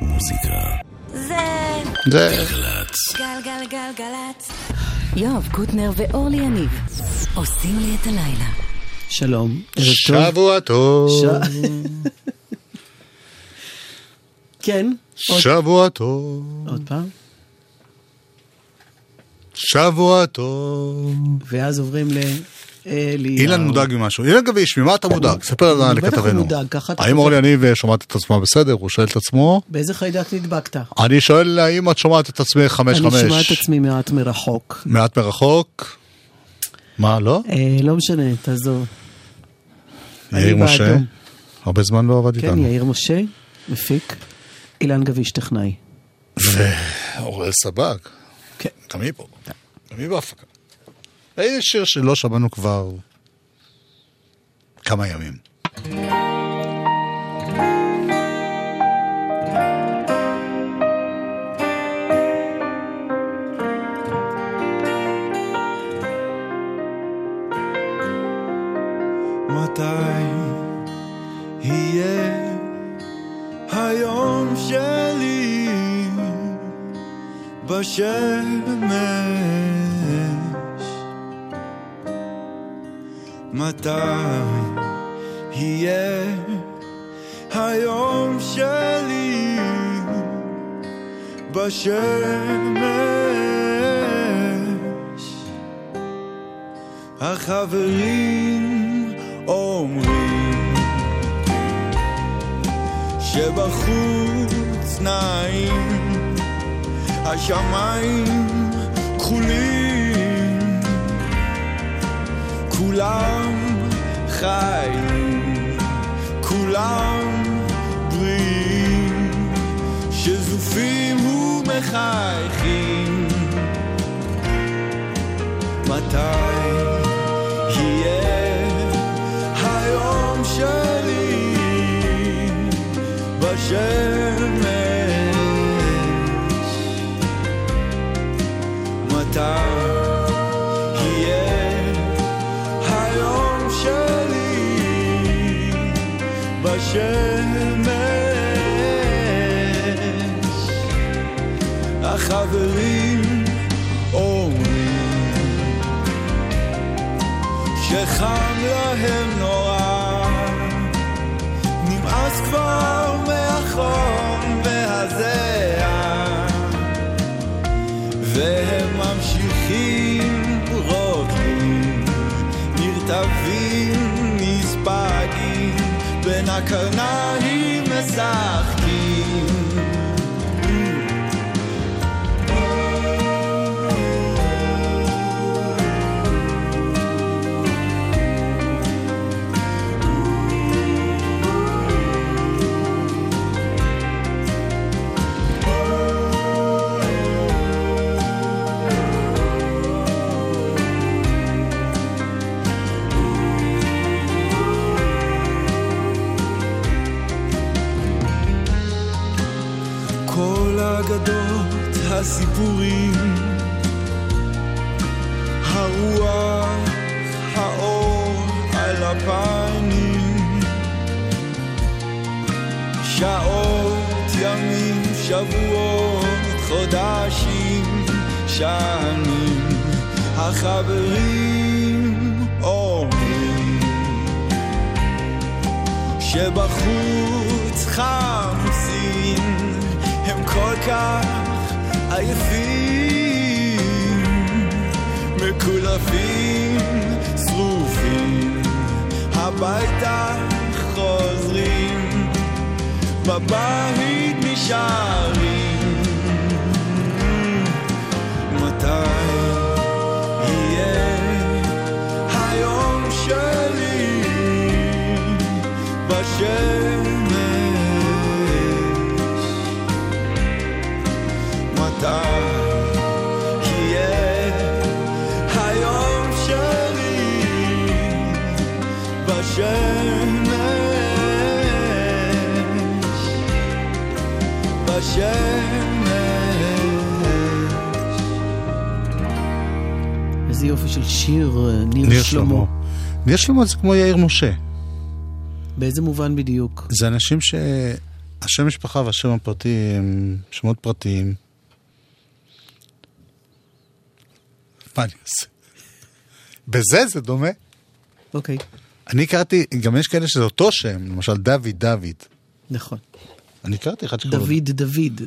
מוזיקה. זה זה... גלגלצ. גלגלגלגלצ. יואב קוטנר ואורלי יניב עושים לי את הלילה. שלום. שבוע טוב. ש- כן, עוד- שבוע טוב. עוד פעם. שבוע טוב. ואז עוברים לאלי. אילן מודאג ממשהו. אילן גביש, ממה אתה מודאג? ספר לנו לכתבנו. האם. אורלי יניב שומעת את עצמה בסדר? הוא שואל את עצמו. באיזה חיידק נדבקת? אני שואל האם את שומעת את עצמך חמש אני חמש. שומע את עצמי מעט מרחוק. מעט מרחוק. מה, לא? אה, לא משנה, תעזוב. יאיר אני משה. הרבה זמן לא עבד כן, איתנו. יאיר משה, מפיק. אילן גביש, טכנאי. ואוראל סבג. כן. גם היא פה. גם היא בהפקה. איזה שיר שלא שמענו כבר כמה ימים. מתי יהיה היום שלי בשמש? מתי יהיה היום שלי בשמש? החברים אומרים שבחוץ נעים, השמיים כחולים, כולם חיים, כולם בריאים, שזופים ומחייכים. מתי יהיה היום שלי בשמש? מתי בשמש? החברים אומרים שחם להם נורא, נמאס כבר מהחום והזיעה, והם ממשיכים Zakona i Messiah. הסיפורים, הרוח, האור על הפנים, שעות, ימים, שבועות, חודשים, שנים, החברים אומרים שבחוץ חמסין, הם כל כך עייפים, מקולפים, שרופים, הביתה חוזרים, בבית נשארים. מתי יהיה היום שלי בשמש? של שיר, אה, ניר ניר שלמה. שלמה. ניר שלמה זה כמו יאיר משה. באיזה מובן בדיוק? זה אנשים ש... השם משפחה והשם הפרטי הם שמות פרטיים. מה אני אעשה? בזה זה דומה. אוקיי, אני הכרתי, גם יש כאלה שזה אותו שם, למשל דוד דוד. נכון. אני הכרתי אחד שקראו לו... דוד דוד.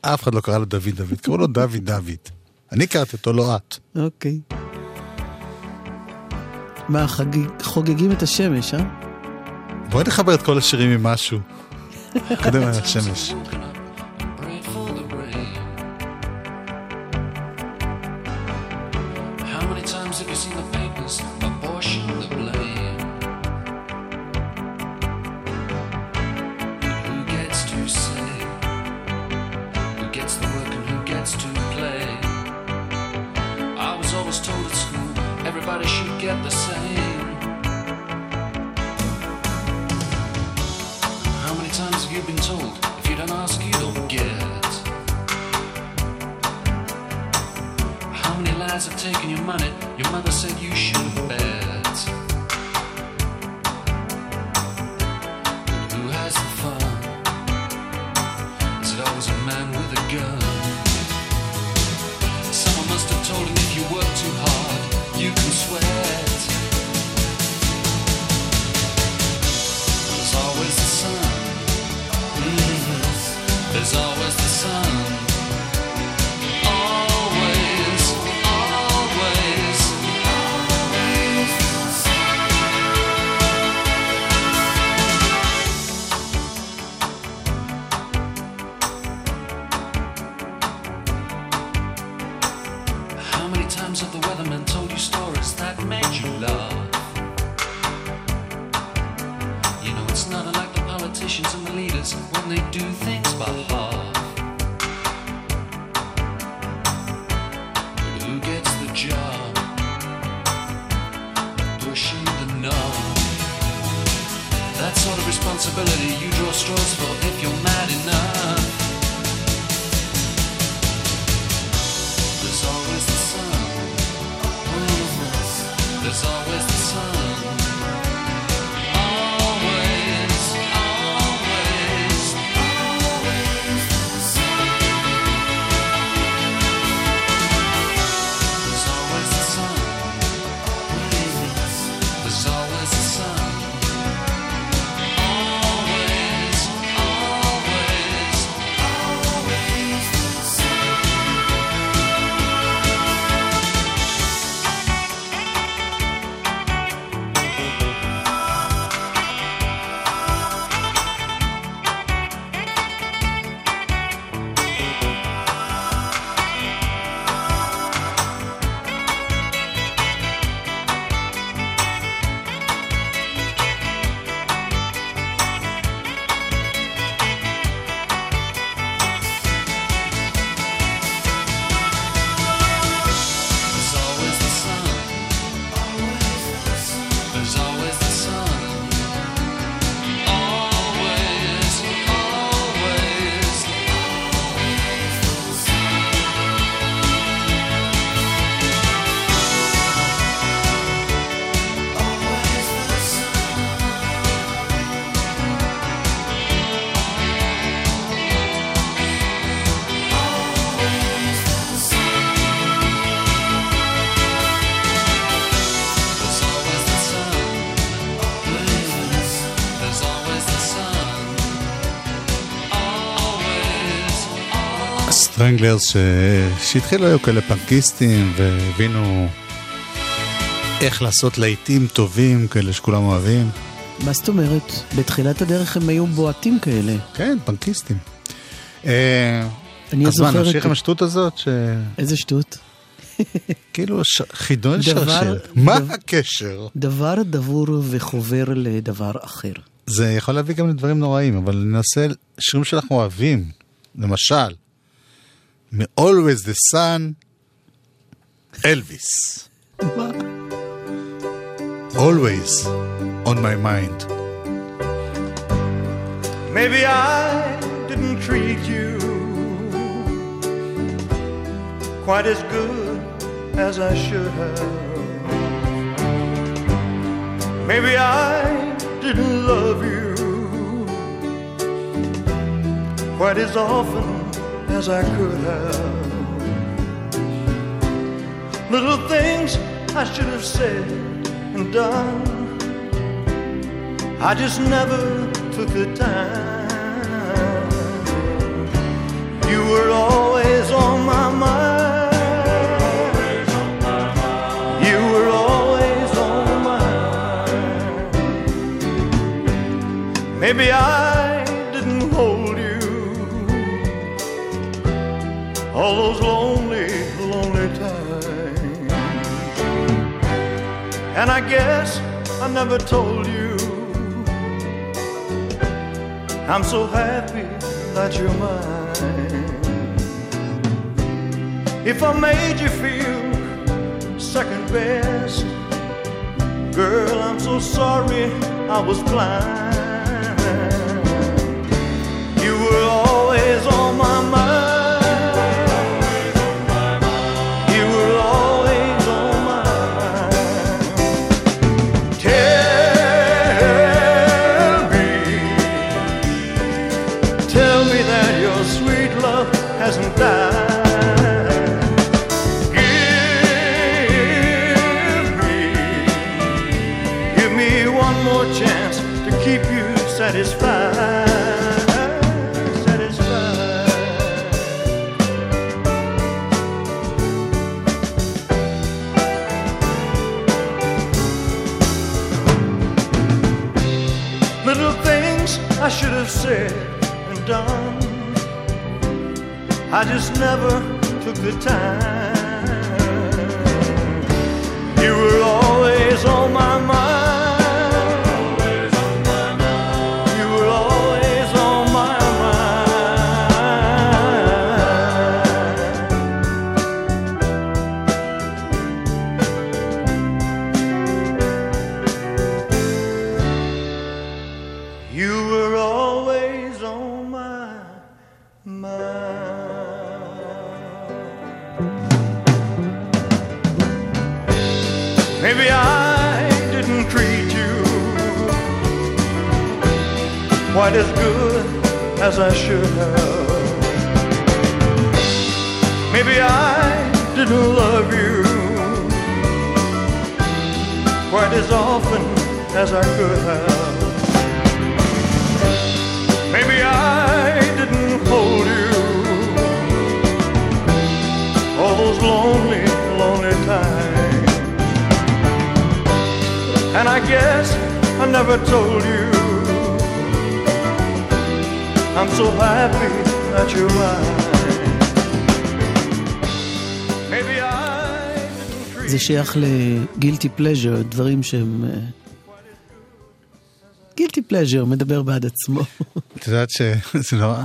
אף אחד לא קרא לו דוד דוד, קראו לו דוד דוד. אני הכרתי אותו, לא את. אוקיי. מה, חגיג- חוגגים את השמש, אה? בואי נחבר את כל השירים עם משהו. קודם על השמש. How many times have the weathermen told you stories that made you laugh? You know, it's not unlike the politicians and the leaders when they do things by half. But who gets the job? Pushing the knob. That sort of responsibility you draw straws for if you're mad always. הסטרנגלרס ש... שהתחילו היו כאלה פנקיסטים והבינו איך לעשות להיטים טובים כאלה שכולם אוהבים. מה זאת אומרת? בתחילת הדרך הם היו בועטים כאלה. כן, פנקיסטים. אה, אני אז מה. נמשיך עם השטות הזאת? איזה שטות. שכאילו ש... חידון שרשרת. מה דבר- הקשר? דבר דבור וחובר לדבר אחר. זה יכול להביא גם לדברים נוראים, אבל ננסה שירים שאנחנו אוהבים. למשל, Always the Sun, Elvis. Always on my mind. Maybe I didn't treat you quite as good as I should have. Maybe I didn't love you quite as often as I could have. Little things I should have said and done. I just never took the time. You were always on my mind. You were always on my mind. Maybe I And I guess I never told you I'm so happy that you're mine. If I made you feel second best, girl, I'm so sorry I was blind. You were always on my mind. Said and done. I just never took the time. You were always on my mind. שייך לגילטי פלז'ר, דברים שהם... גילטי פלז'ר מדבר בעד עצמו. את יודעת שזה נורא,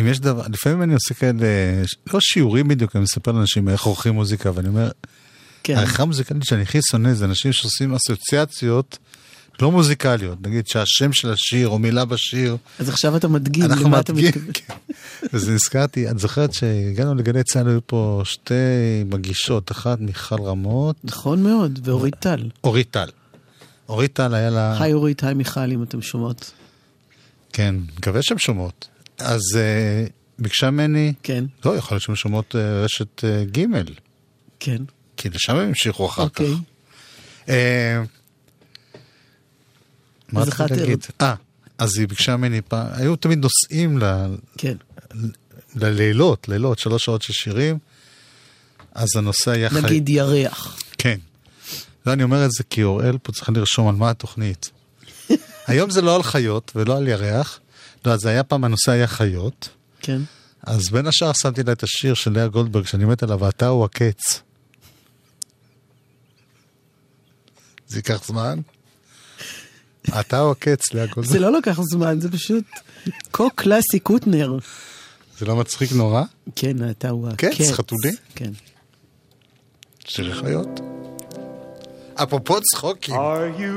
אם יש דבר, לפעמים אני עושה כאלה, לא שיעורים בדיוק, אני מספר לאנשים איך עורכים מוזיקה, ואני אומר, כן, הערכה מוזיקלית שאני הכי שונא זה אנשים שעושים אסוציאציות לא מוזיקליות, נגיד שהשם של השיר או מילה בשיר, אז עכשיו אתה מדגים למה אתה מדגים, מתכוון. כן. וזה נזכרתי, את זוכרת שהגענו לגלי צה"ל, היו פה שתי מגישות, אחת מיכל רמות, נכון מאוד, ואורית טל. אורית טל. אורית טל היה לה... היי אורית, היי מיכל, אם אתם שומעות. כן, מקווה שהן שומעות. אז uh, ביקשה ממני, כן, לא, יכול להיות שהן שומעות uh, רשת uh, ג', כן. כי לשם הם המשיכו אחר אוקיי. כך. מה רציתי אחת- להגיד? אה, אז היא ביקשה ממני פעם, היו תמיד נוסעים ל- כן. ללילות, לילות, שלוש שעות של שירים, אז הנושא היה חי... נגיד ירח. כן. לא, אני אומר את זה כי אוראל פה צריך לרשום על מה התוכנית. היום זה לא על חיות ולא על ירח, לא, אז זה היה פעם, הנושא היה חיות, כן. אז בין השאר שמתי לה את השיר של לאה גולדברג, שאני מת עליו, ואתה הוא הקץ. זה ייקח זמן? אתה הקץ, לאה זה? לא לקח זמן, זה פשוט כה קלאסי קוטנר. זה לא מצחיק נורא? כן, אתה הוא קץ, הקץ. חתולי? כן. שירי חיות. אפרופו צחוקים. Are you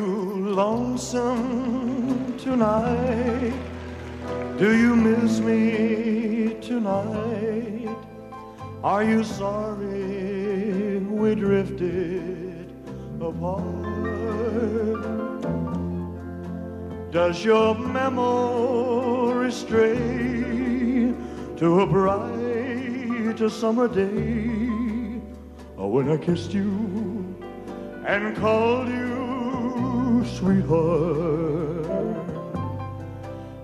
lonesome tonight? Do you miss me tonight? Are you sorry we drifted apart? Does your memory stray to a bright summer day oh, when I kissed you and called you sweetheart.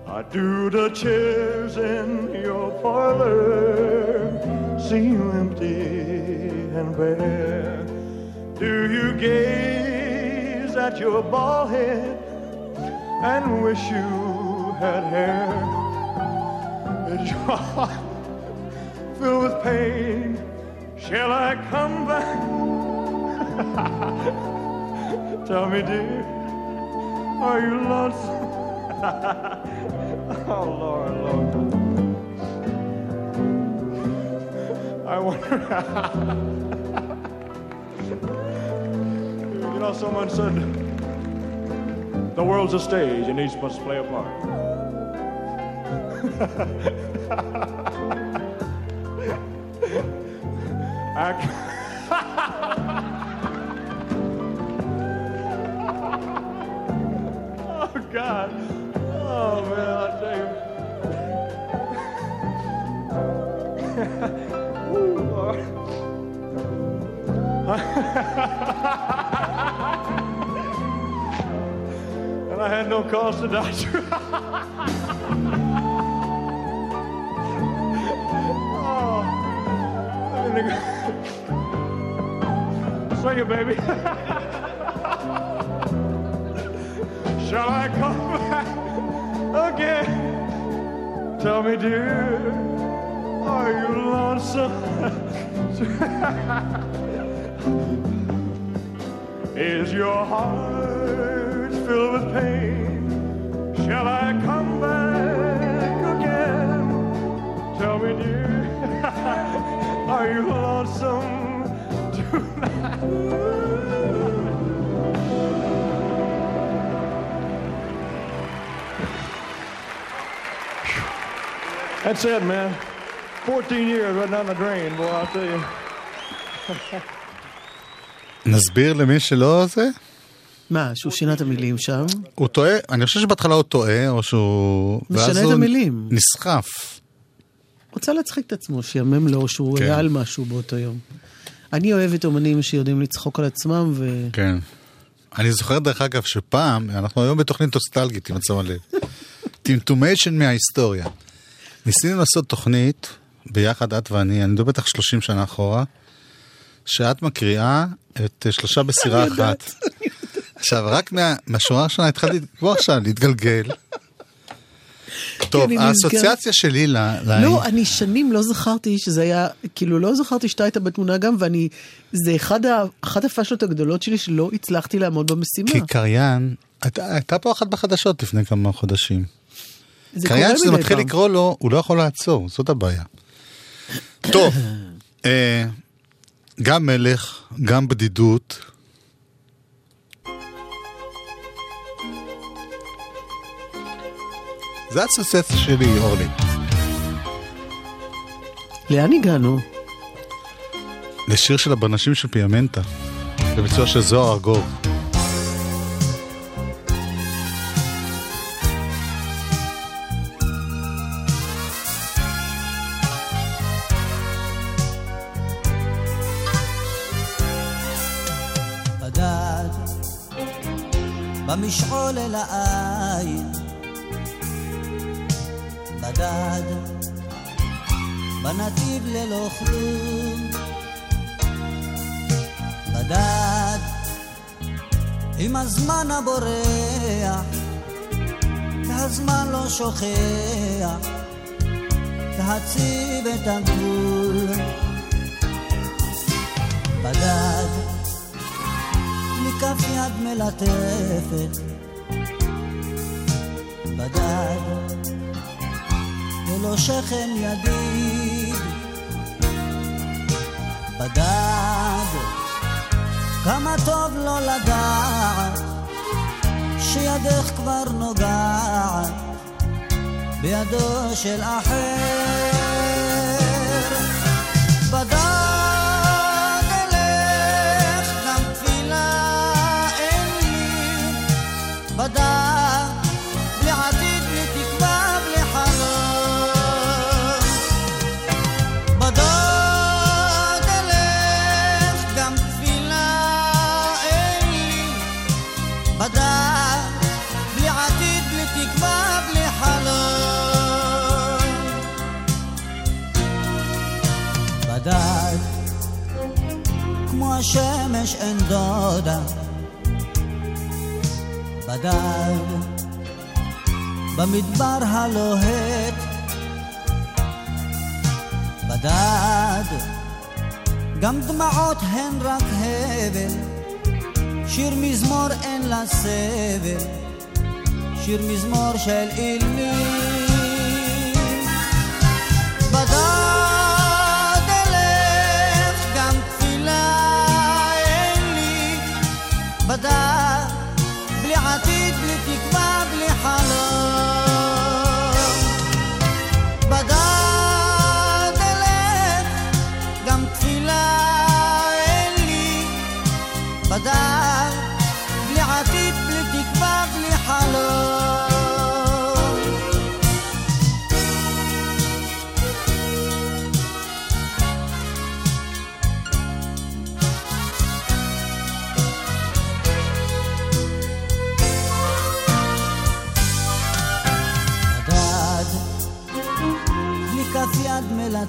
I do the chairs in your parlor seem empty and bare. Do you gaze at your bald head and wish you had hair? Is your heart filled with pain? Shall I come back? Tell me, dear, are you lonesome? oh, Lord, Lord. I wonder. you know, someone said the world's a stage and each must play a part. Oh, God. Oh, man, I tell you. Ooh, Lord. I had no cause to you. oh. Sing it, baby. Shall I come back again? Tell me, dear, are you lonesome? Is your heart filled with pain? Tell me, dear, are you lonesome tonight? That's it, man. 14 years right down the drain, boy, I'll tell you. נסביר למי שלא זה? מה, שהוא שינה את המילים שם? הוא טועה, אני חושב שבהתחלה הוא טועה, או שהוא... משנה את המילים. נסחף. רוצה להצחיק את עצמו, שיאמם לו שהוא כן. היה על משהו באותו יום. אני אוהבת אומנים שיודעים לצחוק על עצמם, ו... כן. אני זוכר דרך אגב שפעם, אנחנו היום בתוכנית נוסטלגית, אם את שמה לב. טמטומיישן מההיסטוריה. ניסינו לעשות תוכנית, ביחד את ואני, אני מדבר בטח 30 שנה אחורה, שאת מקריאה את שלושה בסירה אחת. עכשיו, רק מה- מהשורה הראשונה התחלתי כבר עכשיו להתגלגל. טוב, אני האסוציאציה שלי ל... לא, אני שנים לא זכרתי שזה היה, כאילו לא זכרתי שאתה היית בתמונה גם, ואני, זה אחד ה- אחת הפאשלות הגדולות שלי שלא הצלחתי לעמוד במשימה. כי קריין, הייתה הייתה פה אחת בחדשות לפני כמה חודשים. קריין שזה מדי מתחיל. לקרוא לו, הוא לא יכול לעצור, זאת הבעיה. טוב, אה, גם מלך, גם בדידות. זה האסוציאציה שלי, אורלי. לאן הגענו? לשיר של הבנשים של פיאמנטה, בביצוע של זוהר ארגוב. במשעול אל העין בדד בנתיב ללא כלום. בדד עם הזמן הבורח והזמן לא שוכח להציב את הגבול. בדד מכף יד מלטפת. בדד ולא שכם ידיד בדד כמה טוב לא לדעת שידך כבר נוגעת בידו של אחר השמש אין דודה. בדד, במדבר הלוהט, בדד, גם דמעות הן רק הבל, שיר מזמור אין לה סבל, שיר מזמור של אילמים. בדד בדד,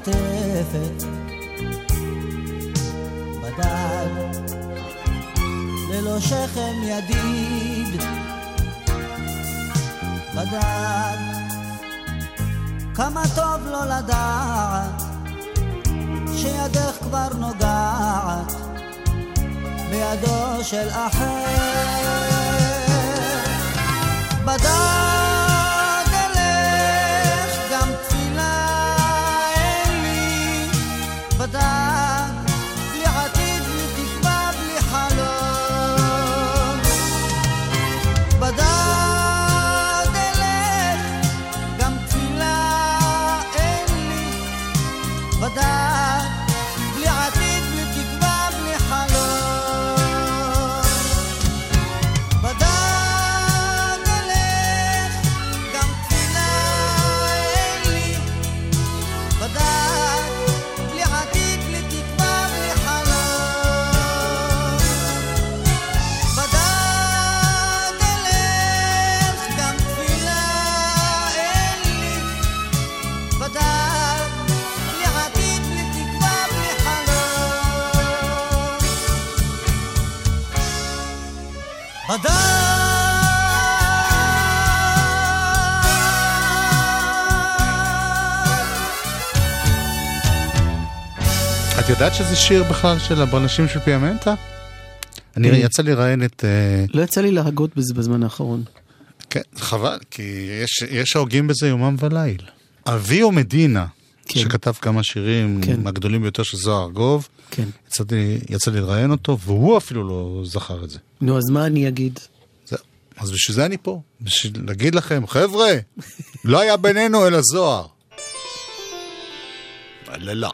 מלטפת. בדד, ללא שכם ידיד. בדד, כמה טוב לא לדעת שידך כבר נוגעת בידו של אחר. בדד שזה שיר בכלל של הבלשים של פיאמנטה? אני אה. יצא לי לראיין את... אה, לא יצא לי להגות בזה בזמן האחרון. כן, חבל, כי יש, יש ההוגים בזה יומם וליל. אביו מדינה, כן. שכתב כמה שירים כן. הגדולים ביותר של זוהר ארגוב, כן. יצאתי, יצא לי לראיין אותו, והוא אפילו לא זכר את זה. נו, אז מה אני אגיד? זהו. אז בשביל זה אני פה, בשביל להגיד לכם, חבר'ה, לא היה בינינו אלא זוהר. לא, לא.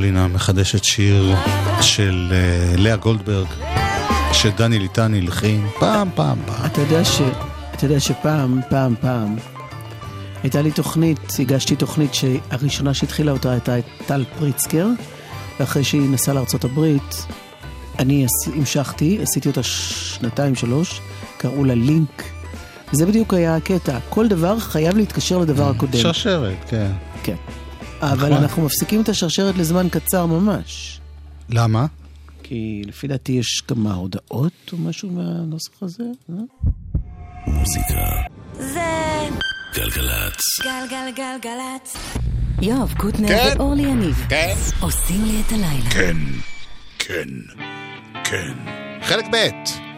קרולינה מחדשת שיר של אה, לאה גולדברג, שדני ליטני הלחין פעם, פעם, פעם. אתה יודע, ש... אתה יודע שפעם, פעם, פעם, הייתה לי תוכנית, הגשתי תוכנית שהראשונה שהתחילה אותה הייתה את טל פריצקר, ואחרי שהיא נסעה לארצות הברית, אני המשכתי, עשיתי אותה שנתיים, שלוש, קראו לה לינק. זה בדיוק היה הקטע, כל דבר חייב להתקשר לדבר הקודם. שרשרת, כן. כן. אבל נכון. אנחנו מפסיקים את השרשרת לזמן קצר ממש. למה? כי לפי דעתי יש כמה הודעות או משהו מהנוסח הזה. אה? מוזיקה. זה גלגלצ. גלגלגלגלצ. יואב קוטנר כן. ואורלי יניב כן. עושים לי את הלילה. כן, כן, כן. חלק ב'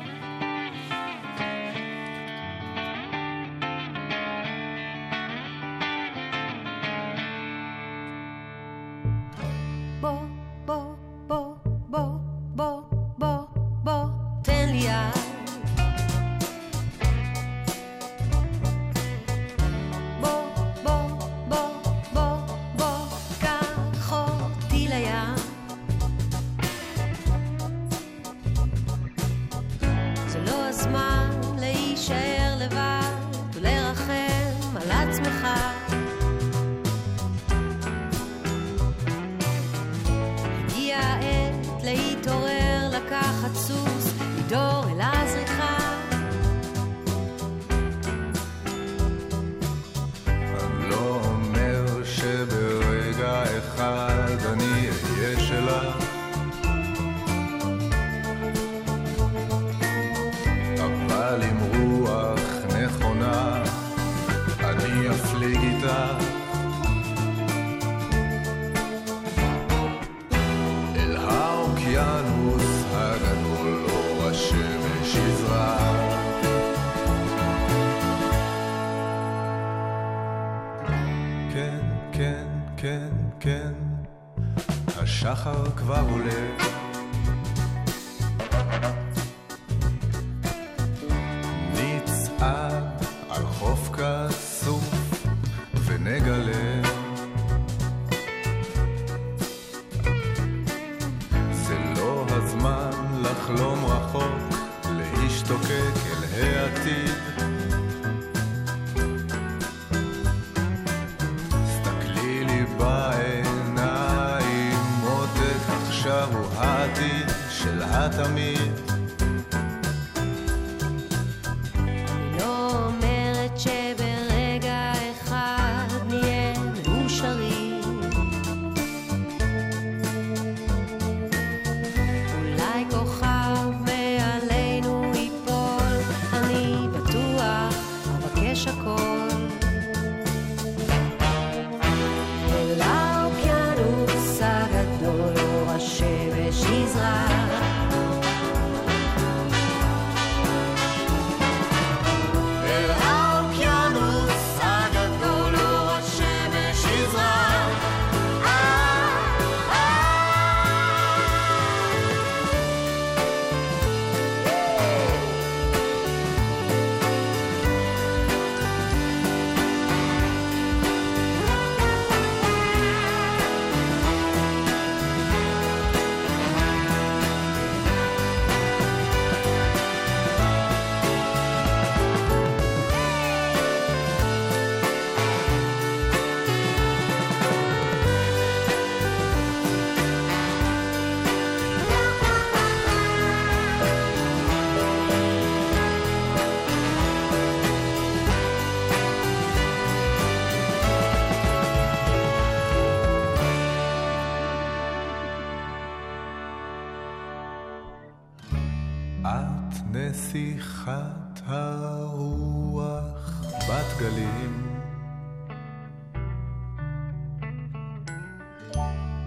נסיכת הרוח בת גלים.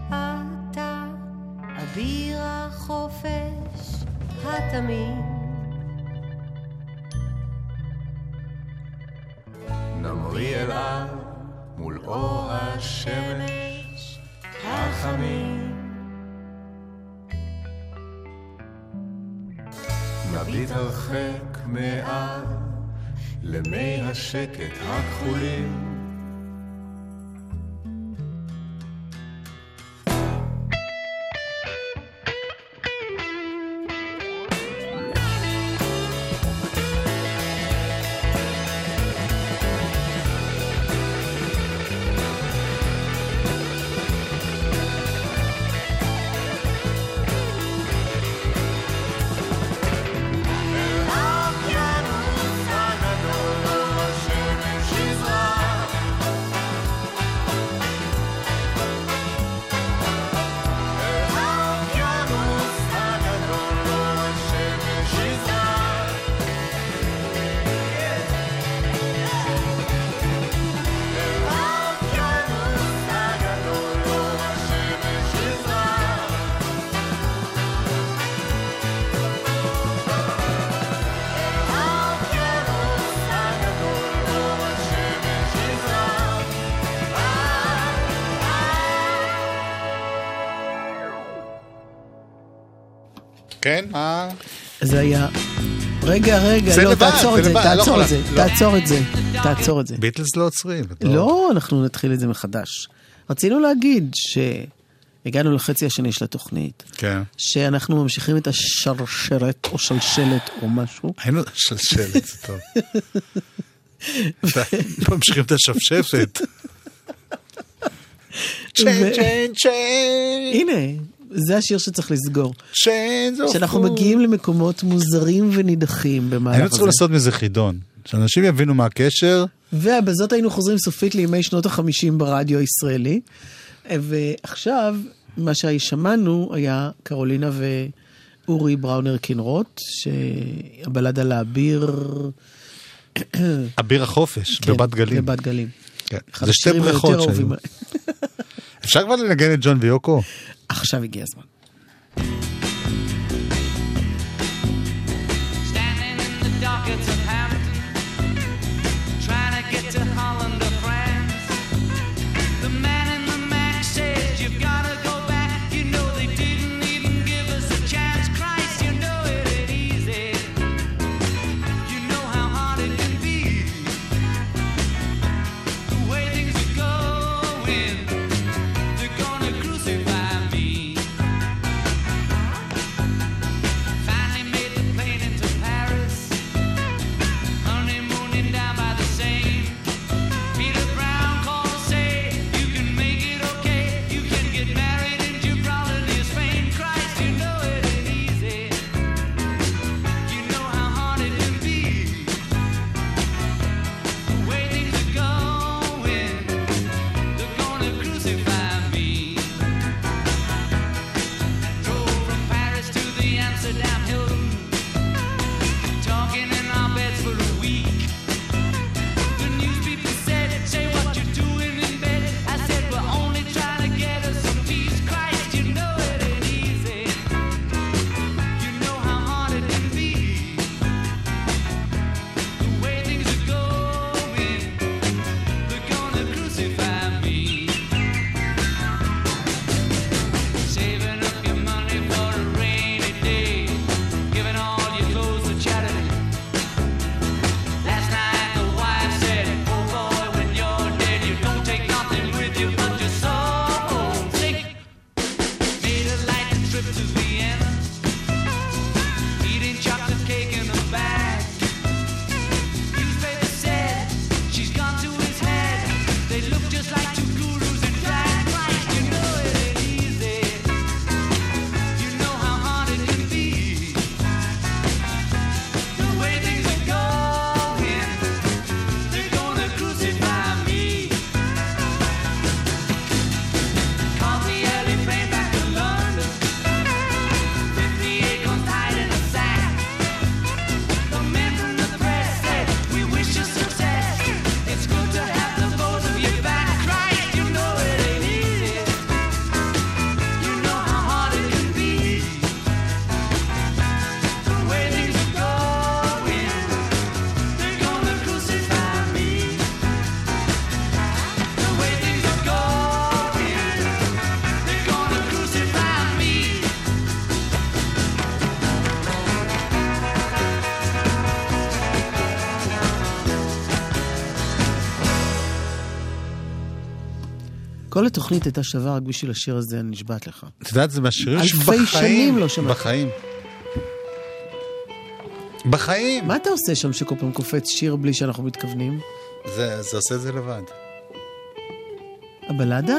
אתה אביר החופש התמים. הרחק מעל למי השקט הכחולים. ה... זה היה... רגע, רגע, לא, לא, תעצור את זה, תעצור את זה, תעצור את זה, תעצור את זה. ביטלס לא עוצרים. לא, לא, אנחנו נתחיל את זה מחדש. רצינו להגיד שהגענו לחצי השני של התוכנית. כן. שאנחנו ממשיכים את השרשרת או שלשלת או משהו. היינו שלשלת, טוב. ממשיכים את השפשפת. צ'יין, צ'יין, צ'יין. הנה. זה השיר שצריך לסגור. שאנחנו מגיעים למקומות מוזרים ונידחים במהלך הזה. היינו צריכים לעשות מזה חידון, שאנשים יבינו מה הקשר. ובזאת היינו חוזרים סופית לימי שנות החמישים ברדיו הישראלי. ועכשיו, מה ששמענו היה קרולינה ואורי בראונר קינרוט, שהבלד על האביר... אביר החופש, כן, בבת גלים. בבת גלים. כן. זה שתי בריכות שהיו. אפשר כבר לנגן את ג'ון ויוקו? עכשיו הגיע הזמן. כל התוכנית הייתה שווה רק בשביל השיר הזה, אני נשבעת לך. את יודעת, זה מהשירים שבחיים... אלפי שנים לא שמעתי. בחיים. בחיים. מה אתה עושה שם שכל פעם קופץ שיר בלי שאנחנו מתכוונים? זה, זה עושה את זה לבד. הבלדה?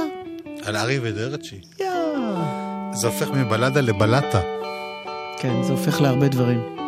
על ארי ודרצ'י. יואו. זה הופך מבלדה לבלטה. כן, זה הופך להרבה דברים.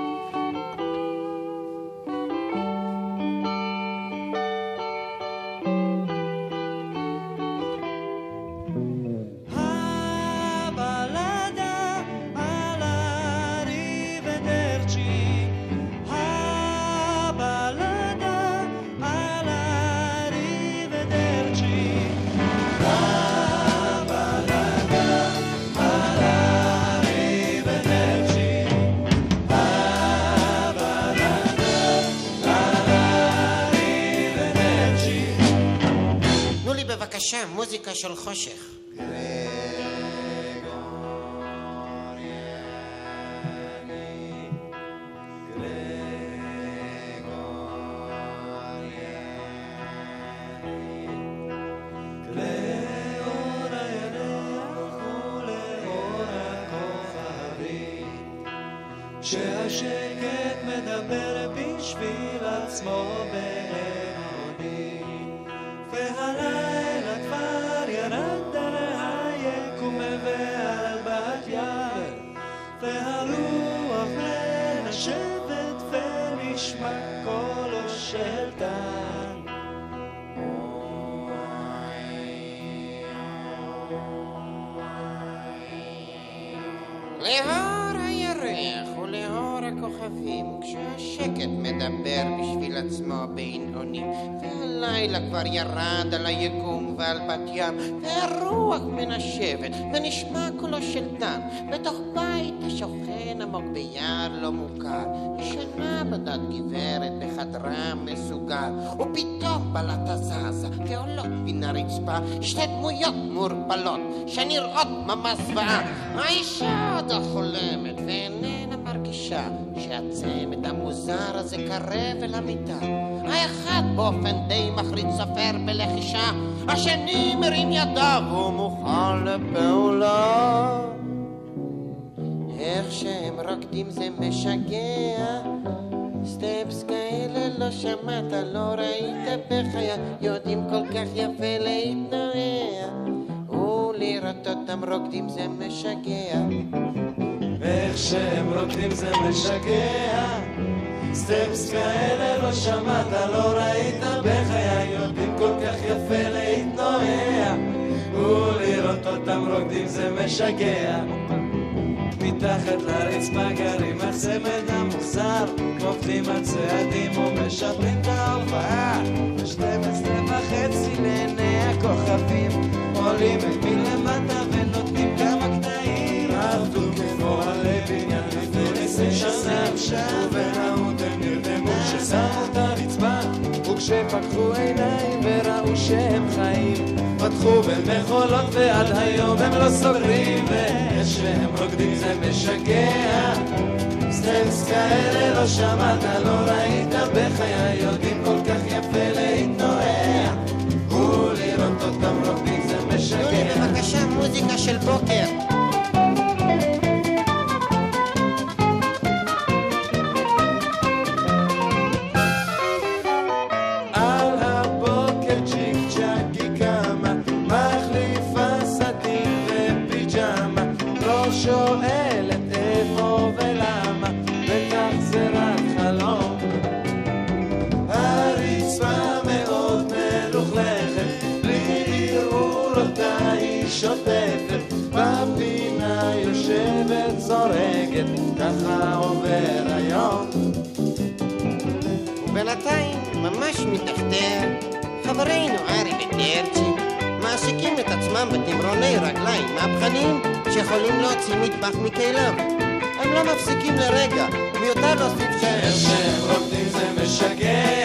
של חושך. שהשקט מדבר בשביל עצמו ב... עצמו בינעונים, והלילה כבר ירד על היקום ועל בת ים, והרוח מנשבת, ונשמע קולו של דן, בתוך בית השוכן עמוק ביער לא מוכר, ישנה בדת גברת בחדרה מסוגר, ופתאום בלטה זזה, ועולות מן הרצפה שתי דמויות מעורפלות, שנראות ממש זוועה. האישה עוד החולמת, ואיננה מרגישה שהצמד המוזר הזה קרב אל המיטה. האחד באופן די מחריד סופר בלחישה, השני מרים ידיו ומוכן לפעולה. איך שהם רוקדים זה משגע סטפס כאלה לא שמעת, לא ראית בחיי יודעים כל כך יפה להתנועע ולראות אותם רוקדים זה משגע ואיך שהם רוקדים זה משגע. סטפס כאלה לא שמעת, לא ראית בחיי יודעים כל כך יפה להתנועע. ולראות אותם רוקדים זה משגע. מתחת לרצפה גרים הצמד המוזר עובדים הצעדים ומשפרים את ההופעה. בשתים עשרה וחצי לעיני הכוכבים עולים את מלמטה עשרים שנה וברעות הם נרדמו כששמו את הרצפה וכשפקחו עיניים וראו שהם חיים פתחו במחולות ועד היום הם לא סוגרים ואיך שהם רוקדים זה משגע סטנס כאלה לא שמעת, לא ראית בחיי יודעים כל כך יפה להתנועע ולראות אותם רוקדים זה משגע בבקשה מוזיקה של בוקר שוטפת, בפינה יושבת זורגת, ככה עובר היום. ובינתיים, ממש מתחתיה, חברינו ארי וטרצ'י מעסיקים את עצמם בתמרוני רגליים מהפכניים שיכולים להוציא מטבח מכליו. הם לא מפסיקים לרגע, מיותר להוסיף איך שהם שהם רוקדים זה משגע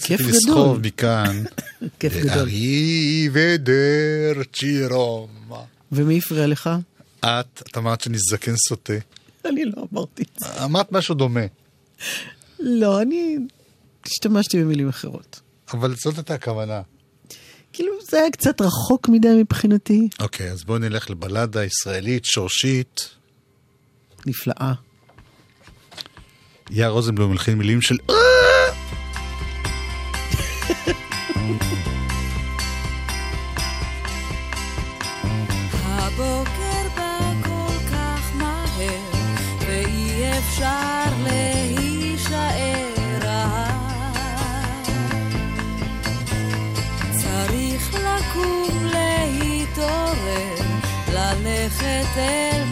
רציתי לסחוב. מכאן. כיף גדול. ארי ודר צ'ירום. ומי הפריע לך? את, את אמרת שאני זקן סוטה. אני לא אמרתי את זה. אמרת משהו דומה, לא, אני השתמשתי במילים אחרות. אבל זאת הייתה הכוונה. כאילו, זה היה קצת רחוק מדי מבחינתי. אוקיי, אז בואו נלך לבלדה ישראלית, שורשית. נפלאה. יאיר רוזנבלום מלחין מילים של... ללכת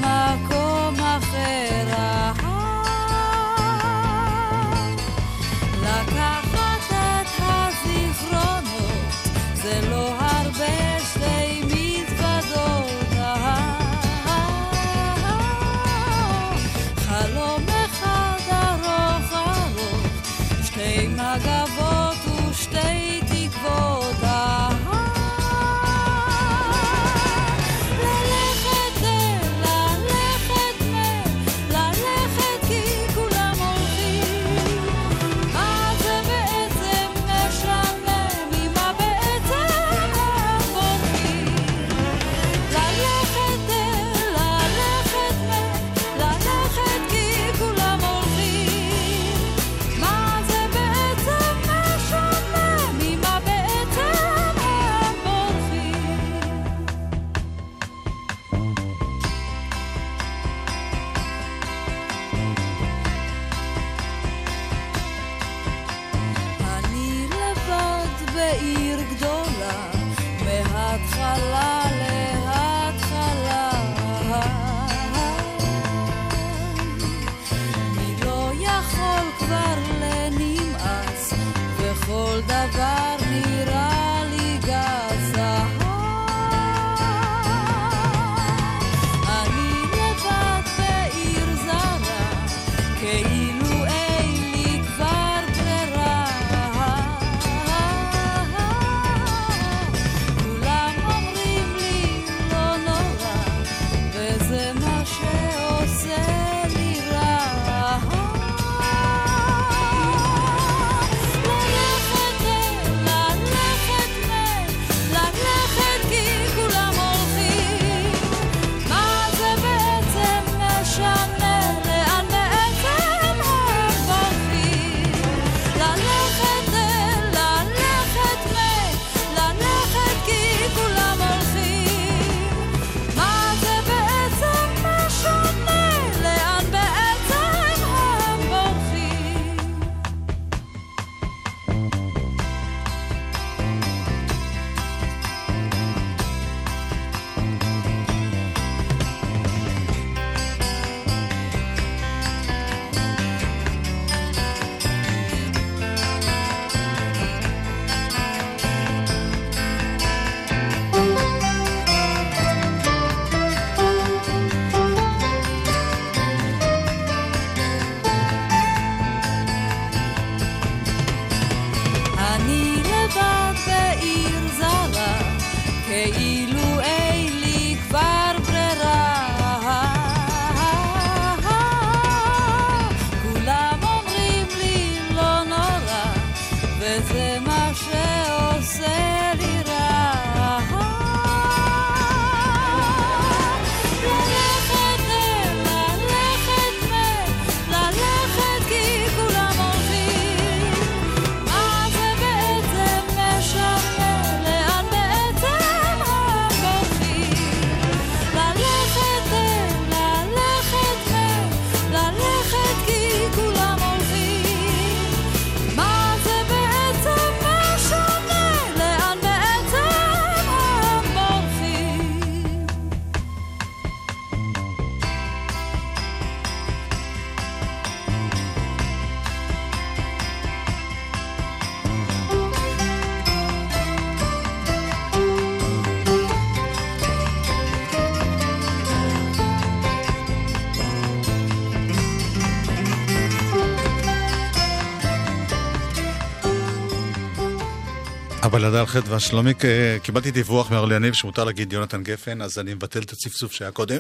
הבלדה על חטא והשלומיק, אה, קיבלתי דיווח מאורלי יניב שמותר להגיד יונתן גפן, אז אני מבטל את הצפצוף שהיה קודם.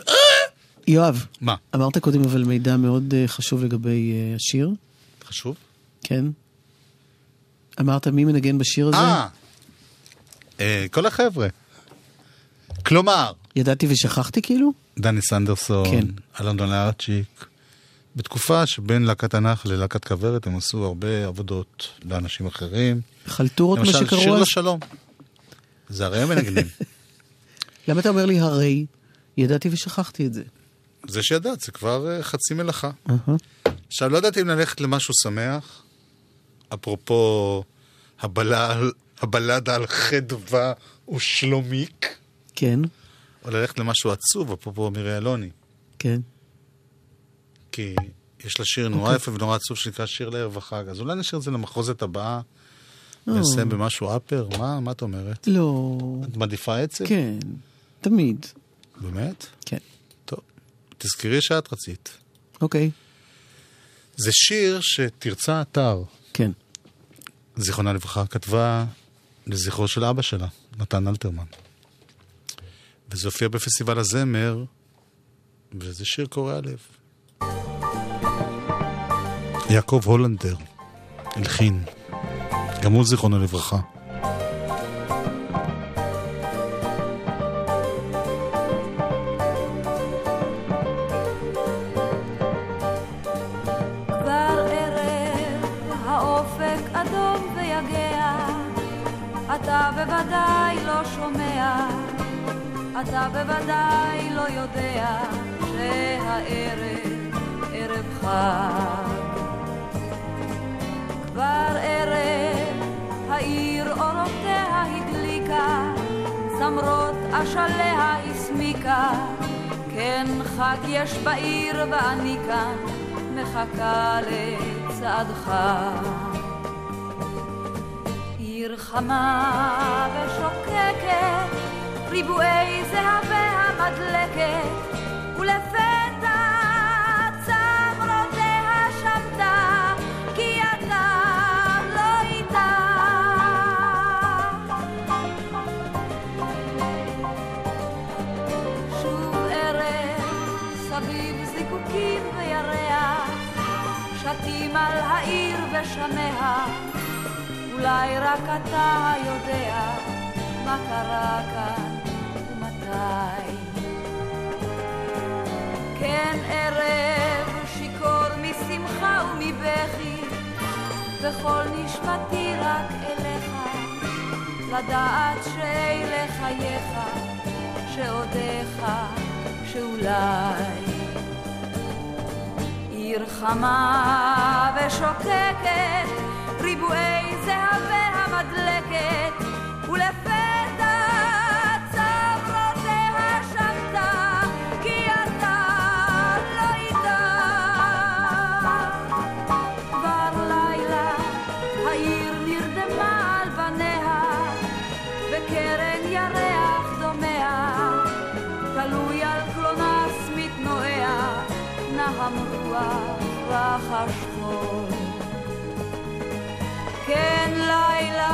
יואב, מה? אמרת קודם אבל מידע מאוד אה, חשוב לגבי אה, השיר. חשוב? כן. אמרת מי מנגן בשיר הזה? אה, אה, כל החבר'ה. כלומר, ידעתי ושכחתי כאילו? דני סנדרסון, כן. אלון דונארצ'יק. בתקופה שבין להקת הנח ללהקת כוורת הם עשו הרבה עבודות לאנשים אחרים. חלטורות מה למשל, שקראו שיר אז? לשלום. זה הרי הם מנגנים. למה אתה אומר לי הרי? ידעתי ושכחתי את זה. זה שידעת, זה כבר אה, חצי מלאכה. עכשיו, לא ידעתי אם ללכת למשהו שמח, אפרופו הבלל, הבלדה על חדווה ושלומיק, כן, או ללכת למשהו עצוב, אפרופו מירי אלוני. כן. כי יש לה שיר נורא אוקיי. יפה ונורא עצוב שנקרא שיר לערב החג. אז אולי נשאיר את זה למחוזת הבאה, אה. ונסיים במשהו אפר? מה, מה את אומרת? לא... את מעדיפה עצב? כן, תמיד. באמת? כן. טוב. תזכרי שאת רצית. אוקיי. זה שיר שתרצה אתר, כן. זיכרונה לברכה, כתבה לזכרו של אבא שלה, נתן אלתרמן. וזה הופיע בפסטיבל הזמר, וזה שיר קורע לב. יעקב הולנדר, הלחין, גם הוא זיכרונו לברכה. לא אתה בוודאי לא יודע שהערב ערב חג. העיר אורותיה הדליקה, זמרות אשליה הסמיקה, כן חג יש בעיר ואני כאן מחכה לצעדך. עיר חמה ושוקקת, ריבועי זהבי המדלקת, ולפתע שתים על העיר ושמיה, אולי רק אתה יודע מה קרה כאן ומתי. כן ערב שיכור משמחה ומבכי, וכל נשמתי רק אליך, לדעת שאלה חייך, שעודיך, שאולי. עיר חמה ושוקקת, ריבועי זהבי המדלקת, ולפתע רחש חול. כן לילה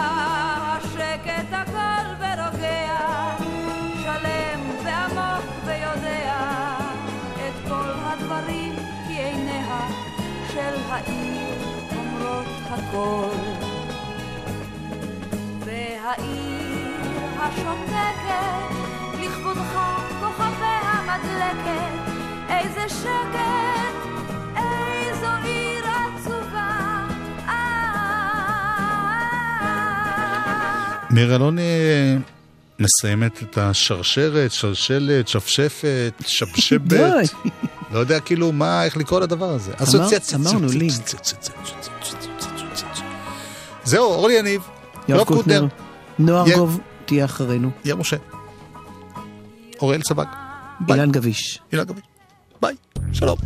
השקט הכל ורוגע, שלם ועמוק ויודע את כל הדברים, כי עיניה של העיר אומרות הכל. והעיר השותקת, לכבודך כוכביה מדלקת, איזה שקט, מירי אלוני אה, מסיימת את השרשרת, שלשלת, שפשפת, שבשבת. לא יודע כאילו מה, איך לקרוא לדבר הזה. אסוציאציה. אמרנו לינק. זהו, אורלי יניב, יואב קוטנר, נוער גוב תהיה אחרינו. יא משה, אוראל סבג, אילן גביש. אילן גבי, ביי, שלום,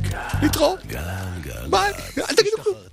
להתראות, ביי, אל תגידו כלום.